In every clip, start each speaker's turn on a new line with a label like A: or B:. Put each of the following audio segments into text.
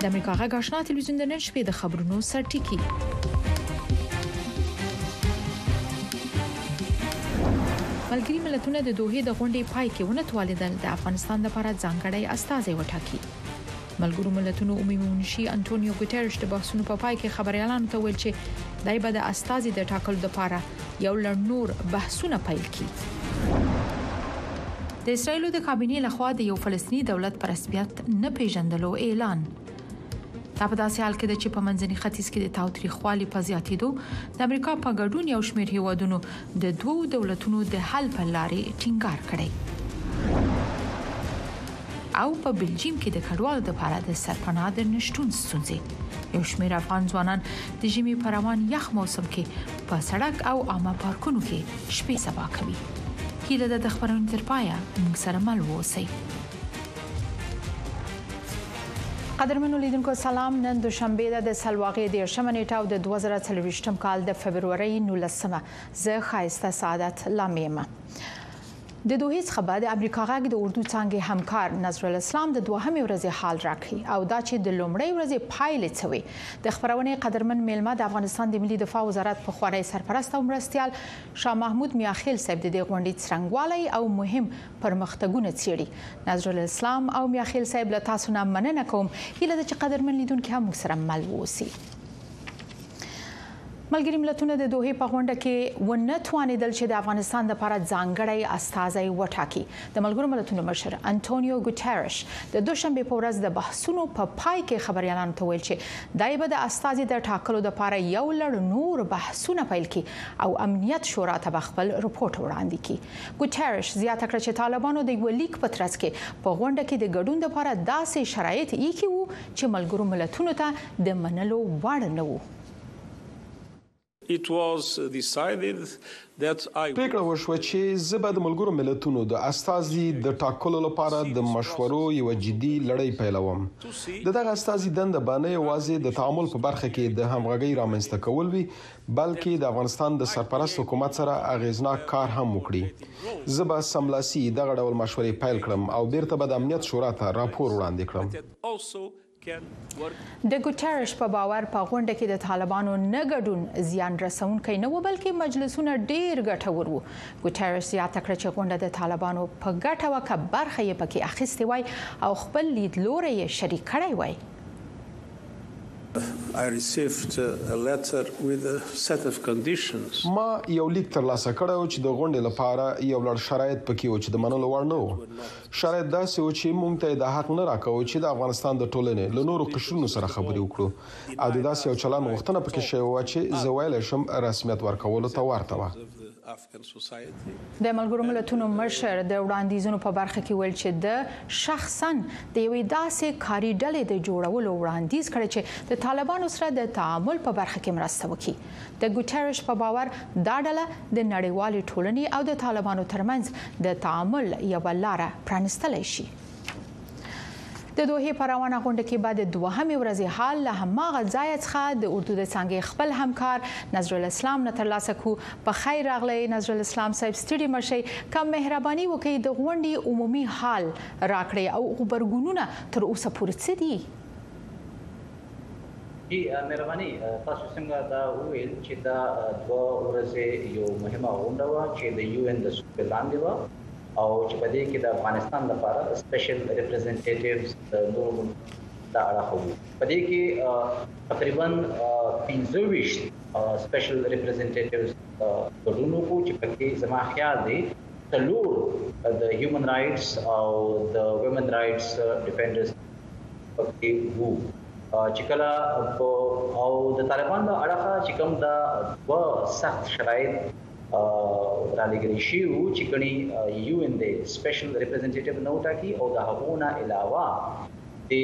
A: د امریکا غږ آشنا ټلویزیون د نن شپې د خبرونو سرټکی ملګری ملتونه د دوه د غونډې پای کې ونه تولیدل د افغانستان لپاره ځانګړی استازی وټاکي ملګرو ملتونو عمومي منشي انټونیو ګوتيرش د بحثونو په پای کې خبريالانو ته ویل چې دای به د استاذي د ټاکلو لپاره یو لړ نور بحثونه پیل کړي د اسرایل د کابینې لخوا د یو فلسطینی دولت پر رسمیت نه پیژندلو اعلان دا په داسې حال کې ده چې په منځني ختیځ کې د تاوتریخوالي په زیاتېدو د امریکا په ګډون یو شمېر هیوادونو د دوو دولتونو د حل پر لارې ټینګار کړی او په بلجیم کې د کډوالو لپاره د سرپناه د نشټون ستونزې یو شمېر افغان ځوانان د ژمي په روان یخ موسم کې په سړک او عامه پارکونو کې شپې سبا کوي هیله ده د خبرونې تر پایه موږ سره مل اوسئ قدرمنو لیدونکو سلام نن دوشنبه ده د سلواغې د شمه نیټه او د 2023م کال د فبرورۍ 19مه زه خایسته سعادت لامیمه د دوه هیڅ خبر د امریکا غږ د اردو څنګه همکار نظر الاسلام د دوهمې ورځې حال راکړي او دا چې د لومړۍ ورځې پایلې څه وي د خبرونې قدرمن میلمه د افغانستان د ملي دفاع وزارت په خوانی سرپرست او مرستيال شاه محمود میاخیل صاحب د دې غونډې څرنګوالی او مهم پرمختګونه څیړي نظرالاسلام او میاخیل صاحب له تاسو نه مننه کوم هیله ده چې قدرمن لیدونکو هم سره مل ووسی ملګری ملتونه د دوه په غونډه کې و نه توانیدل چې د افغانستان لپاره ځانګړی استاذي وټاکي د ملګرو ملتونو مشر انټونیو ګوتریش د دوشنبه په ورځ د بحثونو په پا پای کې خبريالانو ته ویل چې دای به د استاذي د ټاکلو لپاره یو لړ نور بحثونه پیل کړي او امنیت شورا ته خپل رپورت وړاندې کړي ګوترش زیاته کړه چې طالبانو د یو لیک په ترڅ کې په غونډه کې د ګډون لپاره داسې شرایط ایښي وو چې ملګرو ملتونو ته د منلو وړ نه وو
B: پریکړه وشوه چې زه به د ملګرو ملتونو د استازي د ټاکلو لپاره د مشورو یوه جدي لړۍ پیلوم. د دغه استازي دنده به نه یوازې د تعامل په برخه کې د همغږۍ رامنځته کول وي، بلکې د افغانستان د سرپرست حکومت سره اغېزناک کار هم وکړي. زه به سملاسي دغه ډول مشورې پیل کړم او بېرته به د امنیت شورا ته راپور وړاندې کړم.
A: د ګوترش په باور په غونډه کې د طالبانو نه ګډون زیان رسونکی نه و، بلکې مجلسونه ډېر ګټور وو. ګوترش زیاته کړه چې غونډه د طالبانو په ګټه وه، که برخه یې پکې اخیستې وای او خپل لیدلوری یې شریک کړی وای،
B: ما یو لیک ترلاسه کړی و چې د غونډې لپاره یو لړ شرایط په کې و چې د منلو وړ نه وو. شرایط داسې وو چې موږ ته یې دا حق نه راکاوه چې د افغانستان د ټولنې له نورو قشرونو سره خبرې وکړو او د داسې یو چلند غوښتنه په کې شوې وه چې زه ویلی شم رسمیت ورکولو ته ورته وه.
A: د ملګرو ملتونو مشر د وړاندیزونو په برخه کې ویل چې د شخصا د یوې داسې کاري ډلې د جوړولو وړاندیز کړی چې د طالبانو سره د تعامل په برخه کې مرسته وکړي د ګوتریش په باور دا ډله د نړیوالې ټولنې او د طالبانو ترمنځ د تعامل یو لار پرانستلی شي د دوحې په روانه غونډه کې به د دوهمې ورځې حال له هماغه ځای څخه د اردو د څنګه خپل همکار نظر الاسلام نه ترلاسه کو په خیر راغلی نظر الاسلام صاحب ستړي مشي کم مهرباني وکړي د غونډې عمومي حال راکړي او غبرګونونه تر اوسه پورې څه دي
C: جی مهرباني تاسو څنګه دا وویل چې دا دوه ورځې یو مهمه غونډه وه چې د یو ان د سولې لاندې وه او چې په دې کې د افغانستان لپاره د سپیشل ریپرزینټیټیوز د نورو ملکونو د اړخه وو په دې کې تقریبا 25 سپیشل ریپرزینټیټیوز ګډون وکړو چې پکې زما خیال دی تلور د هیومن رائټس او د ویمن رائټس ډیفندرز پکې وو چې کله او د طالبان له اړخه چې کوم دا دوه سخت شرایط رالېږل شوي وو چې ګڼي یو ان دی سپیشل ریپرزنټیټیو نه وټاکي او د هغو نه علاوه د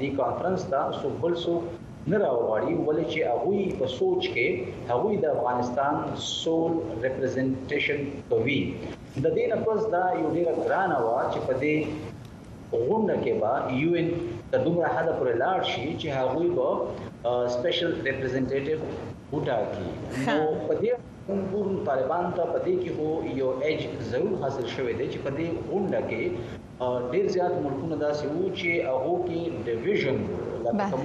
C: دې کانفرنس ته څوک بل څوک نه راوغواړي ولې چې هغوی په سوچ کې هغوی د افغانستان سول ریپرزنټیشن کوي د دې نه پس دا یو ډیره ګرانه وه چې په دې غونډه کې به یو این ته دومره حد پورې لاړ شي چې هغوی به سپیشل ریپرزینټیټیو وټاکي نو په دې ګورو طالبان ته په دې کې هو یو ایج ضرور حاصل شوی دی چې په دې غونډه کې ډیر زیات ملکونه داسې وو چې هغه کې ډیویژن لکه کوم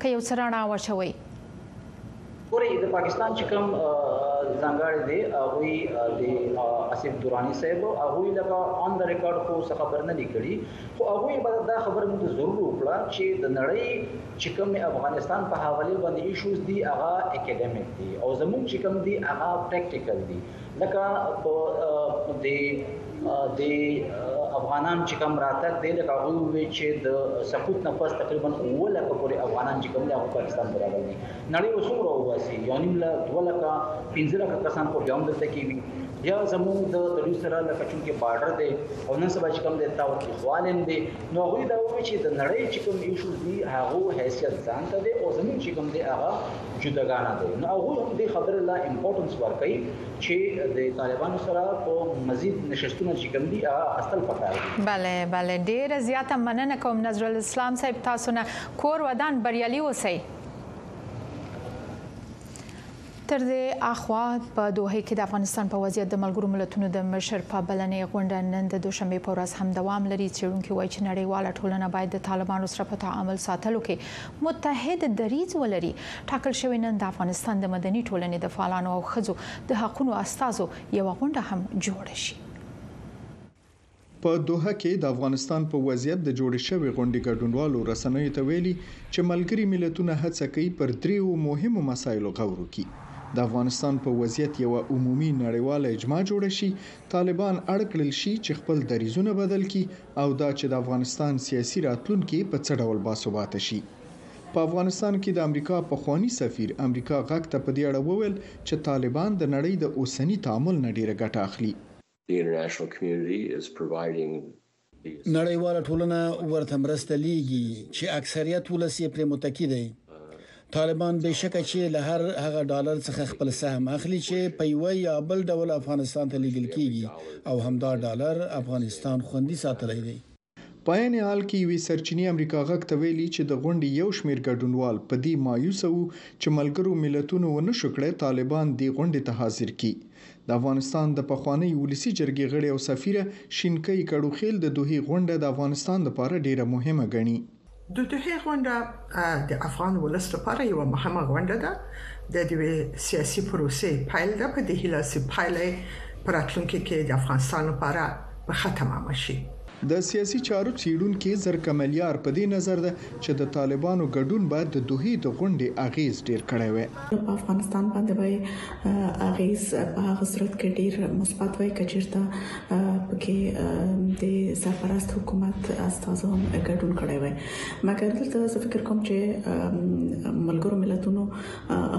C: که یو څه رڼا واچوئ. ګورئ د
A: پاکستان چې
C: کوم ځانګاړي دي هغوی د اسف دوراني صاحب هغوی لکه آن د ریکارډ خو څه خبر نه دي کړي خو هغوی به دا خبره موږ ضرور وکړه چې د نړۍ چې کوم افغانستان په حواله باندې ایشوز دي هغه اکیډمیک دي او زموږ چې کوم دي هغه پریکټیکل دي لکه په د د افغانان چې کوم راتګ دی لکه هغه وی چې د سقوط نه پس تقریبا اوله په پورې افغانان چې کوم له پاکستان برابر دي نړۍ وسوره واسي یو نیم لا دوله کا پنځه لک کسان په بیا هم دلته کې وي بیا زموږ د تلوي سره لکه چې کې بارډر دی او نن سبا چې کوم د تاو کې خوالم دی نو هغه دا وی چې د نړۍ چې کوم ایشوز دي هغه حیثیت ځان ته دی او زموږ چې کوم دی هغه جداګانه دی نو هغه هم د خبره لا امپورټنس ورکړي چې د طالبانو سره په مزید نشستونه چې کوم دي هغه استل پکار دي
A: بله بله ډیره زیاته مننه کوم نظر الاسلام صاحب تاسو نه کور ودان بریالي اوسئ تر دې اخوا په دوه کې د افغانستان په وضعیت د ملګرو ملتونو د مشر په بلنې غونډه نن د دوشنبه په ورځ هم دوام لري چې ونکي وایي چې نړیواله ټولنه باید د طالبانو سره په تعامل ساتلو کې متحد دریځ ولري، ټاکل شوې نن د افغانستان د مدني ټولنې د فعالانو او ښځو د حقونو استازو یوه غونډه هم جوړه شي.
D: په دوحه کې د افغانستان په وضعیت د جوړې شوې غونډې ګډونوالو رسنیو ته ویلي، چې ملګري ملتونه هڅه کوي پر درېیو مهمو مسایلو غور وکړي، د افغانستان په وضعیت یوه عمومي نړیواله اجماع جوړه شي، طالبان اړ کړل شي، چې خپل دریځونه بدل کړي او دا چې د افغانستان سیاسي راتلونکې په څه ډول باثباته شي. په افغانستان کې د امریکا پخواني سفیر امریکا غږ ته په دې اړه وویل چې طالبان د نړۍ د اوسني تعامل نه ډېره ګټه اخلي.
E: نړیواله ټولنه ورته مرسته لېږي چې اکثریت ولس یې پرې متکي دی. طالبان بې شکه چې له هر هغه ډالر څخه خپل سهم اخلي چې په یوه یا بل ډول افغانستان ته لیږل کیږي او همدا ډالر افغانستان خوندي ساتلی دی.
D: په عین حال کې یوې سرچینې امریکا غږ ته ویلي چې د غونډې یو شمېر ګډونوال په دې مایوسه وو چې ملګرو ملتونو ونه شو کړای طالبان دې غونډې ته حاضر کړي. د افغانستان د پخوانۍ ولسي جرګې غړې او سفیره شینکۍ کړوخېل د دوحې غونډه د افغانستان لپاره ډېره مهمه ګڼي.
F: د دوحې غونډه د افغان ولس لپاره یو مهمه غونډه ده د دې سیاسي پروسې پایل ده په دې هیله چې پایله په راتلونکي کې د افغانستان لپاره په ښه تمامه شي.
D: د سیاسي چارو څیړونکې زرکه ملیار په دې نظر ده چې د طالبانو ګډون به د دوحې د غونډې اغیز ډیر کړی وای.
G: نو په افغانستان باندې به اغیز په هغه صورت کې ډیر مثبت وای کچیرته پکې د سرپرست حکومت استاد هم ګډون کړی وای مګر دلته زه فکر کوم چې ملګرو ملتونو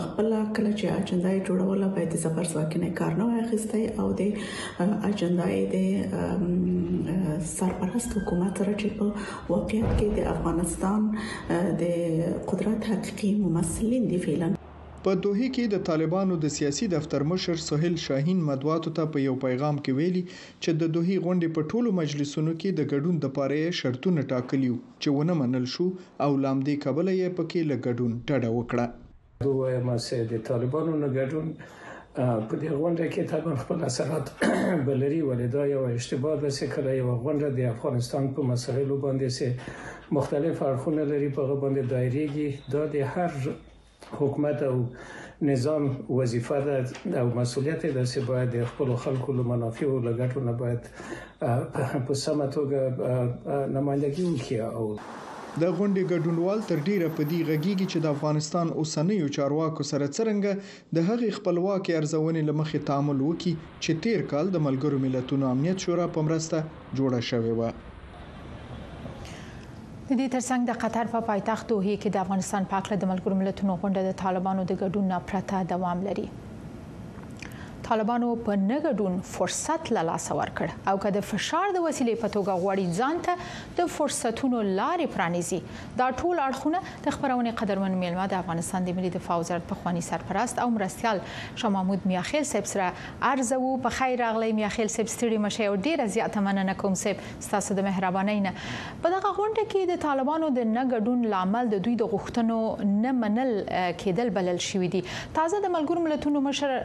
G: خپل کله چې اجنډا یې جوړوله باید د سفر ځواکینه کار نه واخیستای او د اجنډا یې د سرپرست حکومت سره چې په واقعیت کې د افغانستان د قدرت حقیقي ممثلین دي فعلا.
D: په دوحې کې د طالبانو د سیاسي دفتر مشر سهیل شاهین مطبوعاتو ته په یو پیغام کې ویلي چې د دوحې غونډې په ټولو مجلسونو کې د ګډون دپاره یې شرطونه ټاکلي وو چې ونه منل شو او له همدې کبله یې پکې له ګډون ډډه وکړه.
H: زه وایم چې د طالبانو نه ګډون په دې غونډه کې طبعا خپل اثرات بلري ولې دا یو اشتباه ده چې کله یو غونډه د افغانستان په مسایلو باندې چې مختلف اړخونه لري په غو باندې دایریږي دا د هر حکومت او نظام وظیفه ده او مسولیت ده چې باید خپل خلکو له منافع او لګټو نه باید په سمه توګه نمائندګي وکړي او
D: د غونډې ګډونوال تر ډیره په دې غږیږي چې د افغانستان اوسنیو چارواکو سره څرنګه د هغې خپلواکې ارزونې له مخې تعامل وکړي چې تیر کال د ملګرو ملتونو امنیت شورا په مرسته جوړه شوې وه.
A: د دې ترڅنګ د قطر په پایتخت دوحه کې د افغانستان په اړه د ملګرو ملتونو غونډه د طالبانو د ګډون نه پرته دوام لري طالبانو په نه ګډون فرصت له لاسه ورکړ او که د فشار د وسیلې په توګه غواړي ځان ته د فرصتونو لارې پرانیزي دا ټول اړخونه د خبرونې قدرمن میلمه د افغانستان د ملي دفاع وزارت پخوانی سرپرست او مرستیال شاه محمود میاخیل صاحب سره عرضوو په خیر راغلئ میاخیل صیب ستړي مه شئ او ډیره زیاته مننه کوم صیب ستاسو د مهربانۍ نه په دغه غونډه کې د طالبانو د نه ګډون لامل د دوی د غوښتنو نه منل کیدل بلل شوي دي تازه د ملګرو ملتونو مشر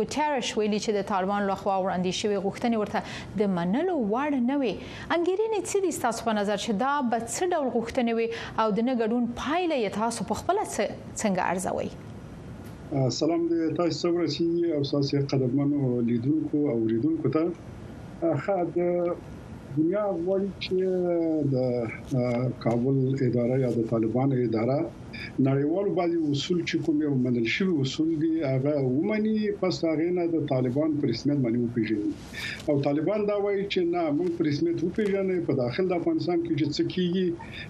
A: ګوتیارش ویلي چې د طالبانو لخوا وړاندې شوي غوښتنې ورته د منلو وړ نه وي انګیرنې څه دي ستاسو په نظر چې دا به څه ډول غوښتنې وي او د نه ګډون پایله یې تاسو په خپله څنګه ارزوئ
I: سلام دې تاسو ته ورسیږي او تاسو قدرمنو لیدونکو او اوریدونکو ته ښه د دنیا غواړي چې د کابل اداره یا د طالبانو اداره نړیوال بعضي اصول چې کوم یو منل شوی اصول دي هغه ومني پس هغه نه د طالبان پر رسمیت باندې وپیژني او طالبان دا وايي چې نه مونږ په رسمیت وپیژنئ په داخل د افغانستان کې چې څه کیږي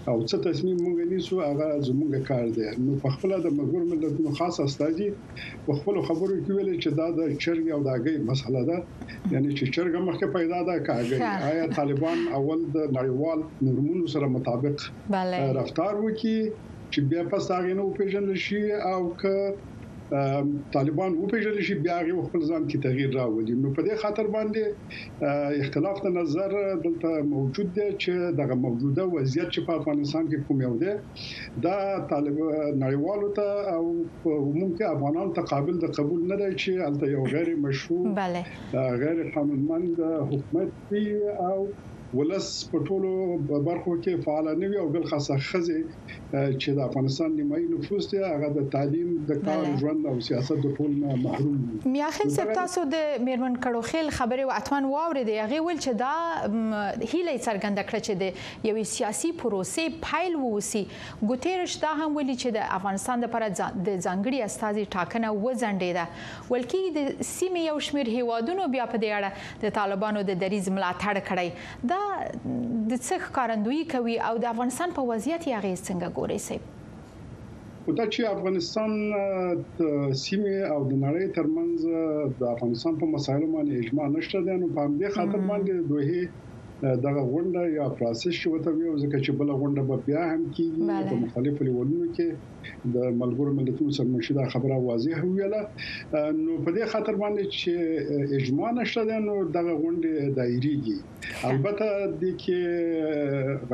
I: او څه تصمیم مونږ نیسو هغه زمونږ کار دی نو په خپله د ملګرو ملتونو خاص استازي په خپلو خبرو کې ویلي چې دا د چرګې او د هګۍ مسله ده یعنی چې چرګه مخکې پیدا ده که هګۍ آیا طالبان اول د نړیوال نورمونو سره مطابق رفتار وکړي چې بیا پس هغه نه وپیژندل شي او که طالبان وپیژني شي بیا هغه خپل ځان کې تغییر راولي نو په دې خاطر باندې اختلاف د نظر دلته موجود دی چې دغه موجوده وضعیت چې په افغانستان کې کوم یو دی دا طالب نړیوالو ته او عموم کې افغانان تقابل د قبول نه دی چې البته یو غیر مشروع
A: بله.
I: غیر قانونمند حکومت پي او ولس په ټولو برخو کې فعال نه وي او بل خاصه خزه چې د افغانستان نیمایي نفوس دی هغه د تعلیم د کار ژوند او سیاست د ټول نه محروم دي
A: میاخیل صاحب تاسو د میرمن کړو خیل خبره او اتمن واورې دی هغه ول چې دا هیله څرګنده کړ چې د یوې سیاسي پروسې پایل ووسی ګوتیرش دا هم ویلي چې د افغانستان لپاره د ځانګړي استاذي ټاکنه وځنډېده ولکې د سیمې یو شمیر هیوادونو بیا په دې اړه د طالبانو د دریځ ملاتړ کړی دا د څه ښکارندویي کوي او د افغانستان په وضعیت یې اغیز څنګه ګوري صاحب خو
I: دا چې افغانستان د سیمې او د نړۍ ترمنځ د افغانستان په مسایلو باندې اجماع نشته دی نو په همدې خاطر باندې دوی دغه غونډه یا پروسس چې وته ویو ځکه چې بل غونډه به بیا هم کیږي په مختلفو لیولونو کې د ملګرو ملتونو سرمنشي دا خبره واضح ویله نو په دې خاطر باندې چې اجماع نشته ده نو دغه غونډې دایریږي البته د کې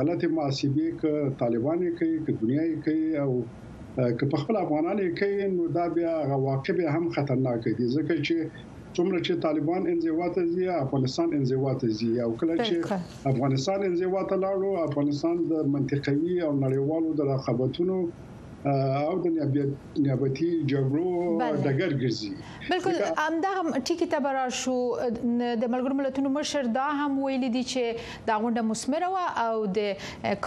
I: غلطه محاسبه ک طالبان کوي ک دنیا کوي او که په خپل افغانان یې کوي نو دا بیا غواقع به هم خطرناک دي ځکه چې څومره چې طالبان انزوا ته ځي افغانستان انزوا ته ځي او کله چې افغانستان انزوا ته لاړو افغانستان د منطقوي او نړیوالو د رقابتونو او د نیابتي جګړو ډګر ګرځي
A: بالکل همدا هم ټیکی ته برار شو د ملګرو ملتونو مشر دا هم ویل دي چې دا غونډه مسمره و او د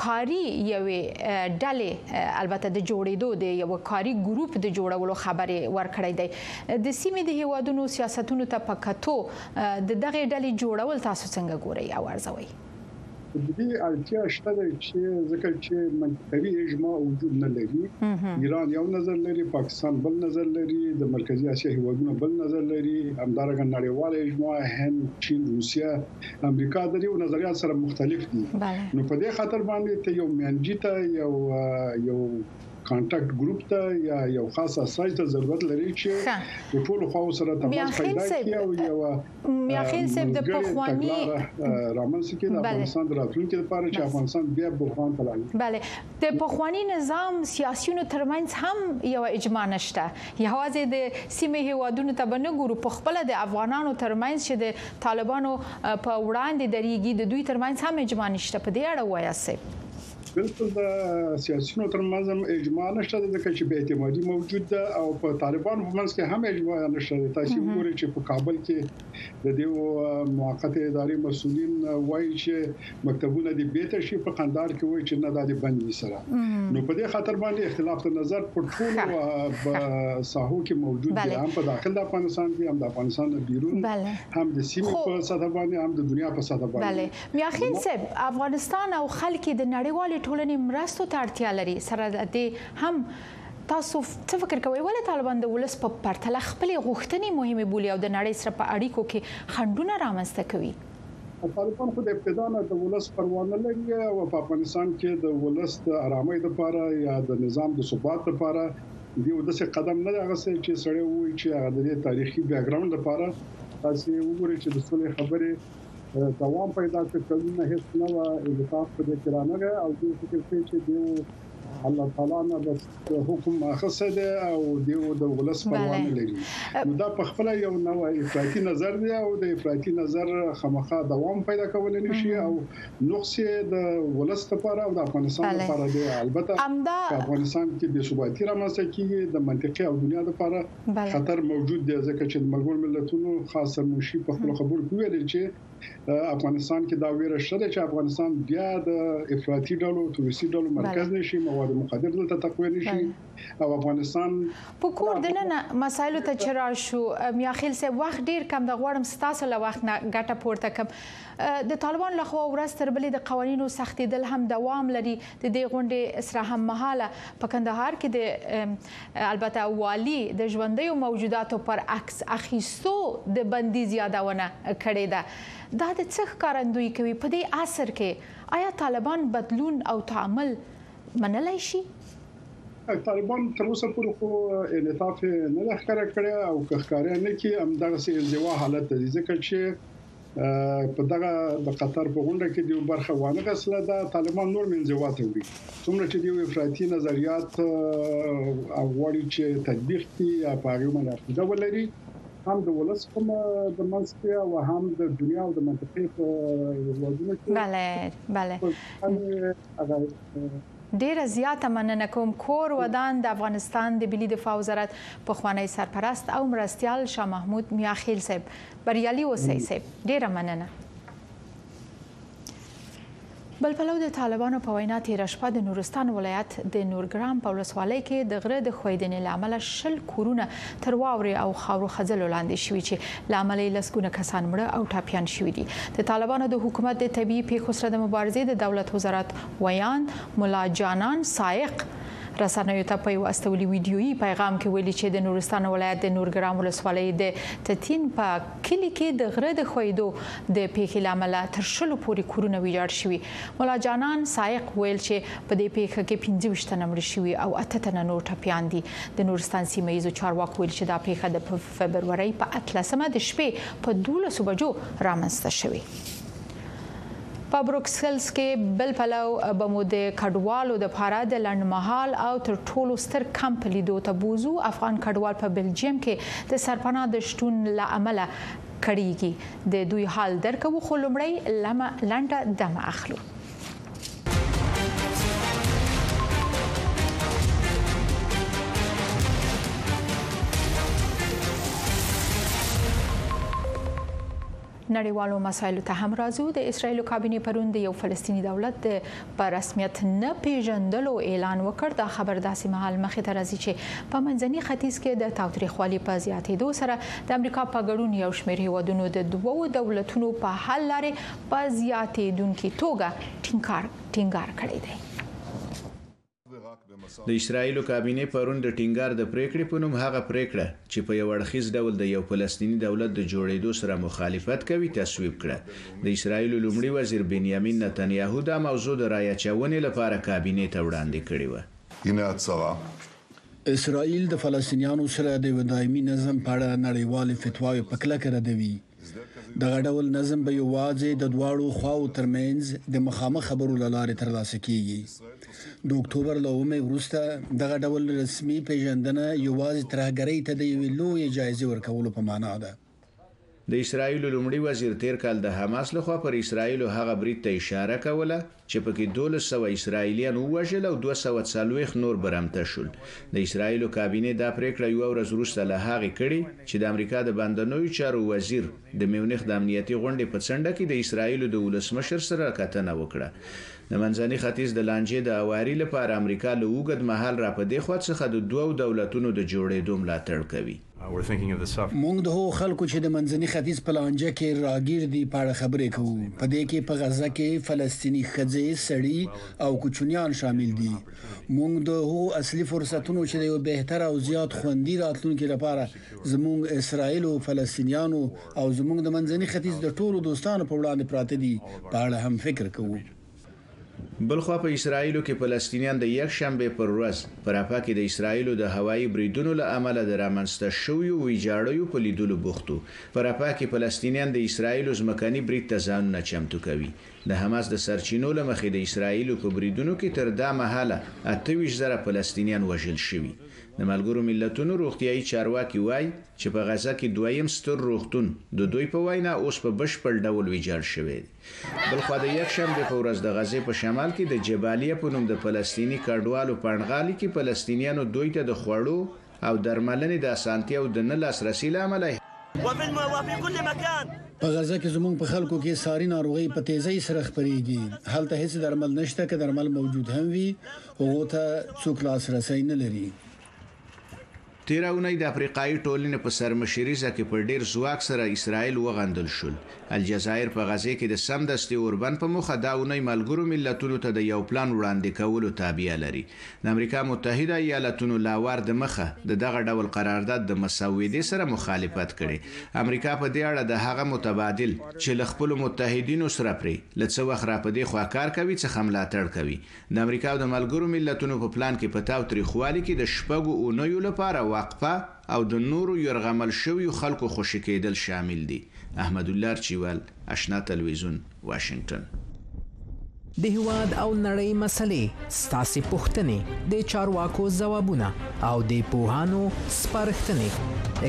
A: کاری یوې ډلې البته د جوړېدو د یو کاری ګروپ د جوړولو خبرې ورکړې دی د سیمې د هیوادونو سیاستونو ته په کتو د دغې ډلې جوړول تاسو څنګه ګورئ او
I: ارزوئ؟ جدي اړتیا شته ده چې ځکه چې منطقوي اجماع وجود نه لري ایران یو نظر لري پاکستان بل نظر لري د مرکزي اسیا هیوادونه بل نظر لري همدارنګه نړیوال اجماع هند چین روسیا امریکا د یو نظریات سره مختلف دي نو په دې خاطر باندې ته یو میانجی ته یو یو کانټاکټ ګروپ ته یا یو خاص اساس ته ضرورت لري چې د ټولو خواو سره تماس پیدا کړي او یو
A: میاخیل صاحب د پخوانی
I: رامنځته کړي د افغانستان د راتلونکو لپاره چې افغانستان بیا بحران ته لاړ
A: بله د پخوانی نظام سیاسيونو ترمنځ هم یو اجماع نشته یوازې د سیمه هیوادونو ته به نه ګورو په خپل د افغانانو ترمنځ چې د طالبانو په وړاندې دريږي د دوی ترمنځ هم اجماع نشته په دې اړه وایاسي
I: بلکل د سیاسیونو تر منځ هم اجماع نشته ځکه چې بې اعتمادي موجود ده او په طالبانو په منځ کې هم اجماع نشته تاسو وګورئ چې په کابل کې د دې موقته ادارې مسولین وایي چې مکتبونه دې به تشي په قندار کې وایي چې نه دا دې بند دي سره نو په دې خاطر باندې اختلاف د نظر پر ټول ساحو کې موجود دي هم په داخل د افغانستان کې هم د افغانستان بیرون هم د سیمې په سطح باندې هم د دنیا په سطح باندې
A: میاخېل صاحب افغانستان او خلک د نړیوالې ټولنې مرستو ته اړتیا لري سره د دې هم تاسو څه فکر کوئ ولې طالبان د ولس په پرتله خپلې غوښتنې مهمې بولي او د نړۍ سره په اړیکو کې خنډونه رامنځته کوي؟
I: طالبان خو د ابتدا نه د ولس پروا نه لري او په افغانستان کې د ولس د ارامۍ لپاره یا د نظام د ثبات لپاره د یو داسې قدم نه دی اخیستی چې سړی ووایي چې هغه د دې تاریخي بیکګراونډ لپاره تاسو وګورئ چې د سولې خبرې دوام پیدا کړ کلونه هیڅ نه و انعطاف په دې کې رانغی او دوی فکر کوي چې دیو الله تعالی نه بس حکم اخصه ده او دیو د ولس پروا نه لري نو دا په خپل یو نو افراطي نظر دی او د افراطي نظر خامخا دوام پیدا کول نه شي او نقص د ولس لپاره او د افغانستان لپاره دی البته افغانستان کې د ثباتي رامنځته کیږي د منطقي او دنیا لپاره خطر موجود دی ځکه چې د ملګرو ملتونو خاص سرمنشي په خپل خبرو کې ویلي چې افغانستان کې دا ویره شته چې افغانستان بیا د افراطي ډلو تروریستي ډلو مرکز نشي مواد مخدر دلته تقوی نشي او افغانستان
A: په کور دننه مسایل ته چې راشو میاخیل صاحب وخت ډیر کم د غوړم ستاسو له وخت نه ګټه پورته کم د طالبان له خوا ورځ تر بلې د قوانینو سختیدل هم دوام لري د دې غونډې سره هم مهاله په کندهار کې د البته والي د ژوندیو موجوداتو پر عکس اخیستو د بندیز یادونه کړې ده. دا د څه ښکارندويي کوي؟ په دې عصر کې ایا طالبان بدلون او تعامل منلی شي؟
I: طالبانو تر اوسه پورې خو انعطاف نه دی ښکاره کړی او که ښکاره نه کړي، همدغسې انزوا حالت ته ځي، ځکه چې په دغه د قطر په غونډه کې دیو برخه وانه غسله دا طالبان نور منځوات وړي څومره چې دیو افراطي نظریات او غوړي چې تطبیق کی یا په هغه باندې عقیده ولري هم د ولس په د منځ کې او هم د دنیا او د منطقې په وادونو کې
A: بله بله ډیره زیاته مننه کوم کور ودان د افغانستان د ملي دفاع وزارت په خوانی سرپرست او مرستيال شاه محمود میاخیل صاحب بریالي اوسئ صیب ډیره مننه. بل پلو د طالبانو په وینا تیره شپه د نورستان ولایت د نورګرام په ولسوالۍ کې د غره د ښویدنې لامل شل کورونه تر واورې او خاورو خځلو لاندې شوي چې لامل یې لسګونه کسان مړه او ټاپیان شوي دي د طالبانو د حکومت د طبي پیښو سره د مبارزې د دولت وزارت ویاند ملا جانان سائق رسنیو ته په یو استولي ویډیويي پیغام کې ویلي چې د نورستان ولایت د نورګرام ولسوالۍ د تتین په کلي کې د غره د خویدو د پیښې لامل تر شلو پورې کورونه ویجاړ شوي مولا جانان سائق ویل چې په دې پیښه کې 25 تنه مړ شوي او اته تنه نور ټپیان دي د نورستان سیمه ییزو چارواکو ویل چې دا پیښه د فبرورۍ په 13مه د شپې په 12 بجو رامنځته شوې په بروکسلز کې بل پلو به مو د کډوالو د پاره د لنډمهال او تر ټولو ستر کمپ لیدو ته بوزو افغان کډوال په بلجیم کې د سرپنا د شتون له امله کړیږي د دوی حال درکو خو لمړی لمه لنډه دمه اخلو نړیوالو مسایلو ته هم راځو د اسرایل کابینې پرون د یو فلسطینی دولت د په رسمیت نه پیژندلو اعلان وکړ دا خبر داسې مهال مخې ته راځي چې په منځني ختیځ کې د تاوتریخوالي په زیاتېدو سره د امریکا په ګډون یو شمېر هیوادونو د دوو دولتونو په حل لارې په زیاتېدونکي توګه ټینګار ټینګار کړی دی
J: د اسراییلو کابینې پرون د ټینګار د پرېکړې په نوم هغه پرېکړه چې په یو اړخیز ډول د یو فلسطیني دولت د جوړېدو سره مخالفت کوي، تصویب کړه. د اسراییلو لومړي وزیر بنیامین نتنیاهو دا موضوع د رای اچونې لپاره کابینې ته وړاندې کړې
K: وه.
E: اسراییل د فلسطینیانو سره د یوه دایمي نظم په اړه نړیوالې فتواوې په کلکه ردوي. دغه ډول نظم به یواځې د دواړو خواوو ترمنځ د مخامخ خبرو له لارې ترلاسه کیږي. د اکتوبر له اومې وروسته دغه ډول رسمي پیژندنه یواځې ترهګرۍ ته د یوې لویې جایزې ورکولو په مانا ده.
J: د اسراییلو لومړي وزیر تېر کال د حماس لخوا پر اسراییلو هغه برید ته اشاره کوله، چې پکې دولس سوه اسرائیلیان ووژل او دوه سوه څلوېښت نور برمته شول. د اسرائیلو کابینې دا پرېکړه یوه ورځ وروسته له هغې کړې، چې د امریکا د باندنیو چارو وزیر د میونخ د امنیتي غونډې په څنډه کې د اسرائیلو د ولسمشر سره کتنه وکړه. د منځني ختیځ د لانجې د اواري لپاره امریکا له اوږد مهال راپدېخوا څخه د دوو دولتونو د جوړېدو ملاتړ کوي.
E: موږ د هغو خلکو چې د منځني ختیځ په لانجه کې راګیر دي په اړه خبرې کوو، په دې کې په غزه کې فلسطیني ښځې، سړي او کوچنیان شامل دي. موږ د هغو اصلي فرصتونو چې د یو بهتر او زیات خوندي راتلونکي لپاره زموږ اسراییلو، فلسطینیانو او زموږ د منځني ختیځ د ټولو دوستانو په وړاندې پراته دي، په اړه هم فکر کوو.
J: بلخوا په اسراییلو کې فلسطینیان د یکشنبې پر ورځ په رفح کې د اسراییلو د هوایي بریدونو له امله د رامنځته شویو ویجاړیو په لیدلو بوخت وو. په رفح کې فلسطینیان د اسراییلو ځمکني برید ته ځانونه چمتو کوي. د حماس د سرچینو له مخې د اسراییلو په بریدونو کې تر دا مهاله اته ویشت زره فلسطینیان وژل شوي. د ملګرو ملتونو روغتیايي چارواکي وايي چې په غزه کې دویم ستر روغتون د دوی په وینا اوس په بشپړ ډول ویجاړ شوی دی. بلخوا د یکشنبې په ورځ د غزې په شمال کې د جبالیه په نوم د فلسطیني کډوالو په انډغالي کې فلسطینیانو دوی ته د خوړو او درملنې د اسانتیاو د نه لاسرسي
L: له امله
E: په غزه کې زموږ په خلکو کې ساري ناروغي په تیزۍ سره خپريږي هلته هیڅ درمل نشته که درمل موجود هم وي هغه ته څوک لاسرسي نه لري
J: تېره اونۍ د افریقايي ټولنې په سرمشریزه کې په ډېر ځواک سره اسراییل وغندل شول. الجزایر په غزې کې د سمدستي اوربند په موخه دا اونۍ ملګرو ملتونو ته د یو پلان وړاندې کولو تابیا لري. د امریکا متحده ایالتونو لا وار د مخه د دغه ډول قرارداد د مسودې سره مخالفت کړی. امریکا په دې اړه د هغه متبادل چې له خپلو متحدینو سره پرې له څه وخت راپدې خوا کار کوي څخه ملاتړ کوي. د امریکا او د ملګرو ملتونو په پلان کې په تاو تریخوالي کې د شپږو اونیو لپاره وقفه او د نورو یرغمل شویو خلکو خوشې کېدل شامل دي. احمدالله ارچیوال، اشنا تلویزیون، واشنګټن.
M: د هیواد او نړۍ مسلې، ستاسې پوښتنې، د چارواکو ځوابونه او د پوهانو سپارښتنې.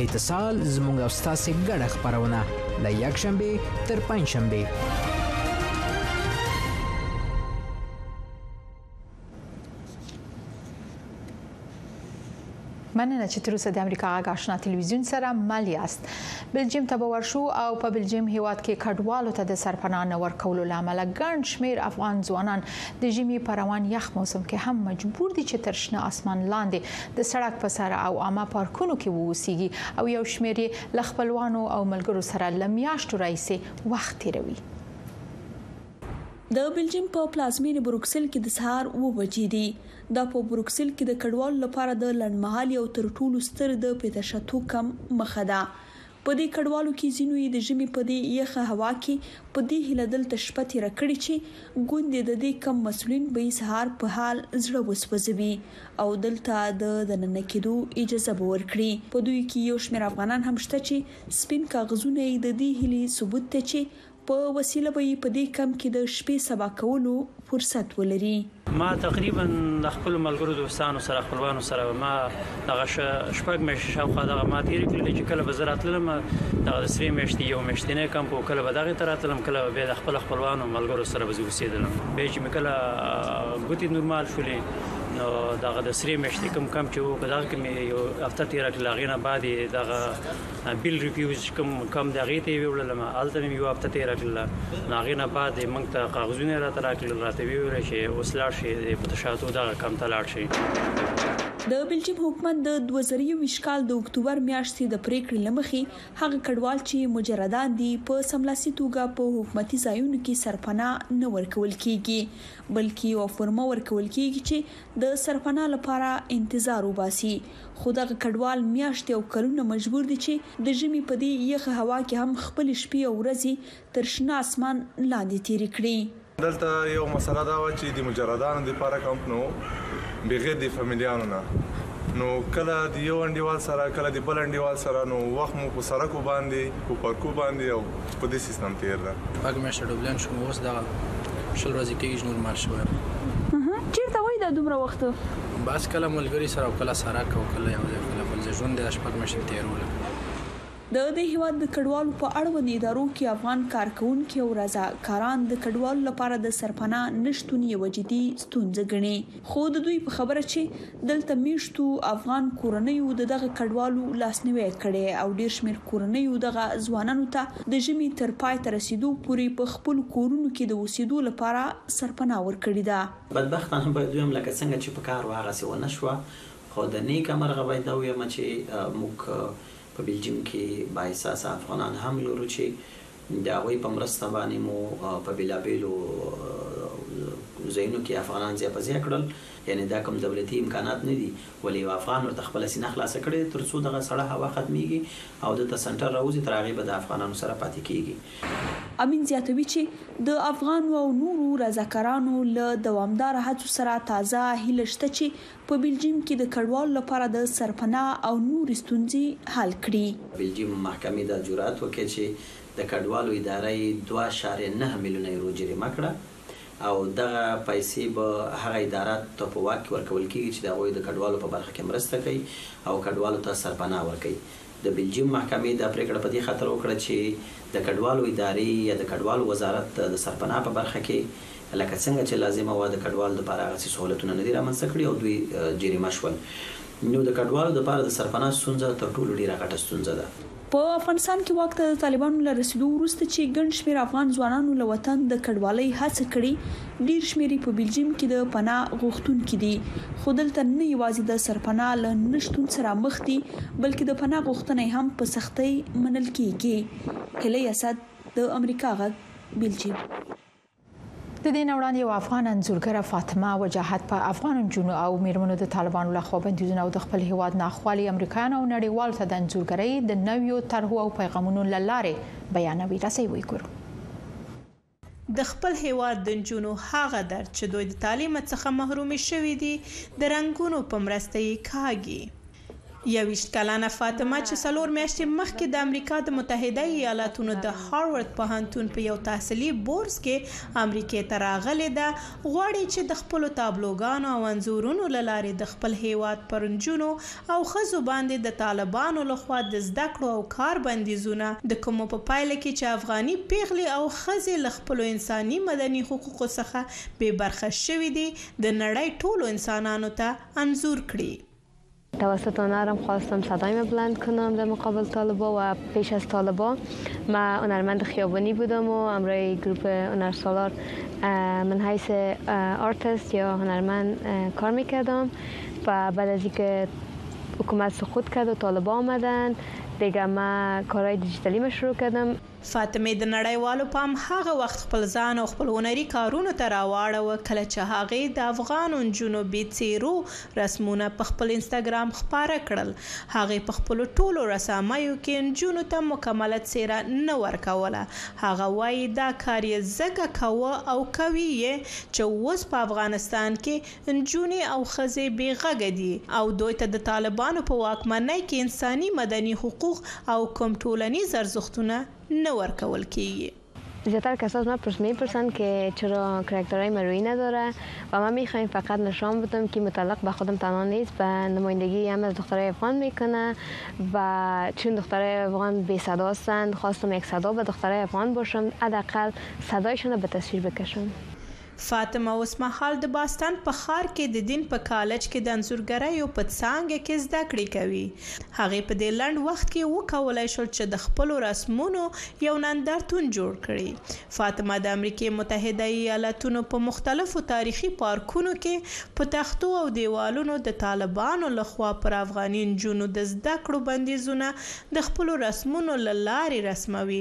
M: اتصال زموږ او ستاسې ګډه خپرونه له یکشنبې تر پنجشنبې.
A: مننه چې تر اوسه د امریکا غږ آشنا ټلویزیون سره مل یاست بلجیم ته به ورشو او په بلجیم هیواد کې کډوالو ته د سرپناه نه ورکولو لامل ګڼ شمیر افغان ځوانان د ژمي په روان یخ موسم کې هم مجبور دي چې تر شنه اسمان لاندې د سړک په سر او عامه پارکونو کې ووسیږي او یو شمیر له خپلوانو او ملګرو سره لمیاشتو راځي وخت تیروي
N: د بلجیم په پلازمېنې بروکسل کې د سهار اوه بجې دي. دا په بروکسل کې د کډوالو لپاره د لنډمهالي او تر ټولو ستر د پېتشتو کم مخه ده. په دې کډوالو کې ځینو یې د ژمي په دې یخه هوا کې په دې هیله دلته شپه تېره کړې چې ګوندې د دې کم مسولین به یې سهار په حال زړه وسوځوي او دلته د دننه کېدو اجازه به ورکړي. په دوی کې یو شمېر افغانان هم شته چې سپین کاغذونه یې د دې هیلې ثبوت دی چې په وسیله به یې په دې کمپ کې د شپې سبا کولو فرصت ولري.
O: ما تقریبا له خپلو ملګرو دوستانو سره خپلوانو سره ما دغه شپږ میاشتې شاوخوا دغه ما تیر کړل چې کله به زه راتللم دغه د سرې میاشتې یو میاشتنی کمپ او کله به دغه ته راتلم کله به د خپل خپلوانو ملګرو سره به زه اوسېدلم به چې مکله ګوتې نورمال شولې نو دغه د سرې میاشتې کم کم چې وو په دغه کې مې یو هفته تیر کړل هغه نه بعد دغه بل ریفیوز چې کوم کم د هغې ته یې وړلم هلته مې یوه هفته تېره کړله نو هغې نه بعد یې موږ ته کاغذونه یې راته راکړل راته ویې ویل چې اوس لاړ شئ په تشاتو دغه کم ته لاړ شئ
N: د بلجیم حکومت د دوه زره او یوویشت کال د اکتوبر میاشتې د پرېکړې له مخې هغه کډوال چې مجردان دي په سملاسي توګه په حکومتي ځایونو کې سرپناه نه ورکول کېږي بلکې یوه فورمه ورکول کېږي چې د سرپناه لپاره انتظار وباسي خو دغه کډوال میاشتې او کلونه مجبور دي چې د ژمي په دې یخه هوا کې هم خپلې شپې او ورځې تر شنه اسمان لاندې تېرې کړي.
P: دلته یوه مسله دا وه چې د مجردانو دپاره کمپ نه و، بغیر د فامیلیانو نه، نو کله د یو انډیوال سره، کله د بل انډیوال سره، نو وخت مو په سرکو باندې، په پرکو باندې او په داسې اسلام تیر ده
Q: پاک میاشت ډوبلین شوم اوس دا شل ورځې کېږي چې نور مال شوی
N: چیرته وای دا دومره وخت
Q: بس کله ملګری سره او کله سره کو کله یو ځای کله بل ځای ژوند د شپږ میاشتې تیرول
N: د دې هیواد د کډوالو په اړوند ادارو کې افغان کارکونکي او رضا کاران د کډوالو لپاره د سرپناه نشتون یو جدي ستونزه ګڼي خو د دوی په خبره چې دلته مېشتو افغان کورنیو د دغه کډوالو لاسنیوی کړی او ډېر شمېر کورنیو دغه ځوانانو ته د ژمي تر پای ته رسېدو پورې په خپلو کورونو کې د اوسېدو لپاره سرپناه ورکړې ده.
R: بدبختانه به دویم لکه څنګه چې په کار و هغسې ونه شوه، خو د نېکه مرغه باید دا ووایم چې موږ په بلجیم کې بااحساسه افغانان هم لرو چې د هغوی په مرسته باندې مو په بېلابېلو ځایونو کې افغانان ځای په ځای کړل، یعنې دا کوم دولتي امکانات نه دي، ولې یو افغان ورته خپله سینه خلاصه کړې ده، تر څو دغه سړه هوا ختمېږي او دلته سنټر راوځي، تر هغې به د افغانانو سره پاتې کېږي.
N: امین زیاتوي چې د افغانو او نورو رضاکارانو له دوامداره هڅو سره تازه هیله شته چې په بلجیم کې د کډوالو لپاره د سرپناه او نورې ستونزې حل کړي.
R: بلجیم محکمې دا جرات وکړ چې د کډوالو اداره یې دوه اعشاریه نهه میلیونه یورو جریمه کړه او دغه پیسې به هغه اداره ته په واک کې ورکول کېږي چې د هغوی د کډوالو په برخه کې مرسته کوي او کډوالو ته سرپناه ورکوي. د بلجیم محکمې دا پرېکړه په دې خاطر وکړه چې د کډوالو ادارې یا د کډوالو وزارت د سرپناه په برخه کې لکه څنګه چې لازمه وه د کډوالو لپاره هغسې سهولتونه نه دي رامنځته کړي او دوی جریمه شول نو د کډوالو لپاره د سرپناه ستونزه تر ټولو ډېره غټه ستونزه ده.
N: په افغانستان کې واک ته د طالبانو له رسېدو وروسته چې ګڼ شمېر افغان ځوانانو له وطن د کډوالۍ هڅه کړې، ډېر شمېر یې په بلجیم کې د پناه غوښتونکي دي، خو دلته نه یوازې د سرپناه له نه شتون سره مخ دي، بلکې د پناه غوښتنه یې هم په سختۍ منل کیږي. هیلۍ اسد، د امریکا غږ، بیلجیم.
A: د دې نه وړاندې یوه افغانه انځورګره فاطمه وجاهت په افغانو نجونو او میرمنو د طالبانو لخوا بندیزونه او د خپل هیواد ناخوالې امریکایانو او نړیوالو ته د انځورګرۍ د نویو طرحو او پیغامونو له لارې بیانوي. راسئ ویې ګورو.
S: د خپل هېواد د نجونو هغه درد چې دوی د تعليمه څخه محرومې شوې دي، د رنګونو په مرسته يې کاږي. یوویشت کلنه فاطمه چې څلور میاشتې مخکې د امریکا د متحده ایالاتونو د هارورد پوهنتون په یو تحصیلي بورس کې امریکې ته راغلې ده، غواړي چې د خپلو تابلوګانو او انځورونو له لارې د خپل هېواد پر نجونو او ښځو باندې د طالبانو له خوا د زده کړو او کار بندیزونه د کومو په پایله کې چې افغاني پېغلې او ښځې له خپلو انساني مدني حقوقو څخه بې برخه شوې دي د نړۍ ټولو انسانانو ته انځور کړي.
T: توسط هنرم خواستم صدای ما بلند کنم در مقابل طالبا و پیش از طالبا ما هنرمند خیابانی بودم و همراه گروپ هنر سالار من حیث آرتست یا هنرمند کار میکردم و بعد از اینکه حکومت سقوط کرد و طالبان آمدند دیگه ما کارای دیجیتالی ما شروع کردم.
S: فاطمې د نړیوالو پام هغه وخت خپل ځان او خپل هنري کارونو ته راواړوه کله چې هغې د افغانو نجونو بې څېرو رسمونه په خپل انسټاګرام خپاره کړل. هغې په خپلو ټولو رساميو کې نجونو ته مکمله څېره نه ورکوله. هغه وايي دا کار یې ځکه کاوه او کوي یې چې اوس په افغانستان کې نجونې او ښځې بې غږه دي او دوی ته د طالبانو په واکمنۍ کې انساني مدني حقوق او کوم ټولنیز ارزښتونه نه ورکول کېږي.
T: زیاتر کسا از من پرس می پرسند که چرا کرکترای مرویی نداره و من می خواهیم فقط نشان بدم که متعلق به خودم تنها نیست و نمایندگی هم از دخترای افغان می کنه و چون دخترای افغان بی صدا هستند خواستم یک صدا به دخترای افغان باشم حداقل صدایشان را به تصویر بکشم.
S: فاطمه اوسمهال د باستن په ښار کې د دین په کالج کې د انځورګریو په څانګه کې زده کړې کوي. هغې په دې لنډ وخت کې وکولای شول چې د خپلو رسمونو یو نندارتون جوړ کړي. فاطمه د امریکې متحده ایالتونو په مختلفو تاریخي پارکونو کې په تختو او دیوالونو د طالبانو له خوا پر افغاني نجونو د زده کړو بندیزونه د خپلو رسمونو له لارې رسموي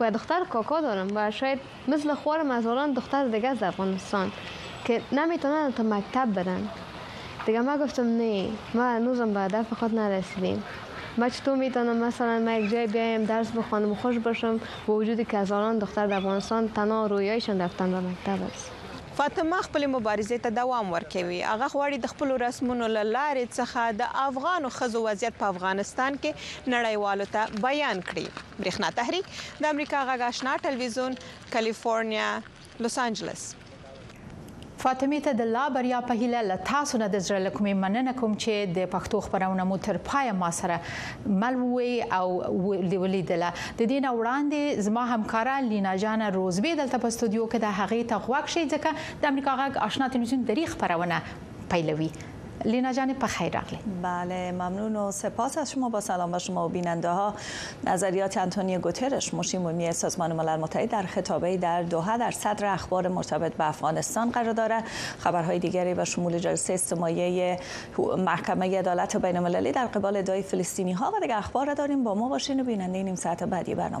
T: و دختر کاکا دارم و شاید مثل خوارم هزاران دختر دیگه از افغانستان که نمی تونن تا مکتب برن دیگه ما گفتم نه ما هنوزم به هدف خود نرسیدیم ما چطور میتونم مثلا ما یک جای بیایم درس بخوانم و خوش باشم با وجودی که هزاران دختر در افغانستان تنها رویایشان رفتن به مکتب است
S: فاطمه خپلې مبارزې ته دوام ورکوي. هغه غواړي د خپلو رسمونو له لارې څخه د افغانو ښځو وضعیت په افغانستان کې نړیوالو ته بیان کړي. برېښنا تحریک د امریکا غږ اشنا ټلویزیون کلیفورنیا لوس انجلس.
A: فاطمې ته د لا بریا په هیله له تاسو نه د زړه له کومې مننه کوم چې د پښتو خپرونه مو تر پایه ما سره مل ووې او ولیدله د دې نه وړاندې زما همکاره لینا جانه روزبې دلته په ستودیو کې ده هغې ته غوږ شئ ځکه د امریکا غږ اشنا تلویزیون دری خپرونه پیلوي لینا جان به خیر
U: بله ممنون و سپاس از شما با سلام به شما و بیننده ها نظریات انتونیو گوترش مشی مهمی سازمان ملل متحد در خطابه در دوحه در صدر اخبار مرتبط به افغانستان قرار دارد خبرهای دیگری و شمول جلسه استمایه محکمه عدالت بین المللی در قبال ادعای فلسطینی ها و دیگر اخبار را داریم با ما باشین و بیننده نیم ساعت بعدی برنامه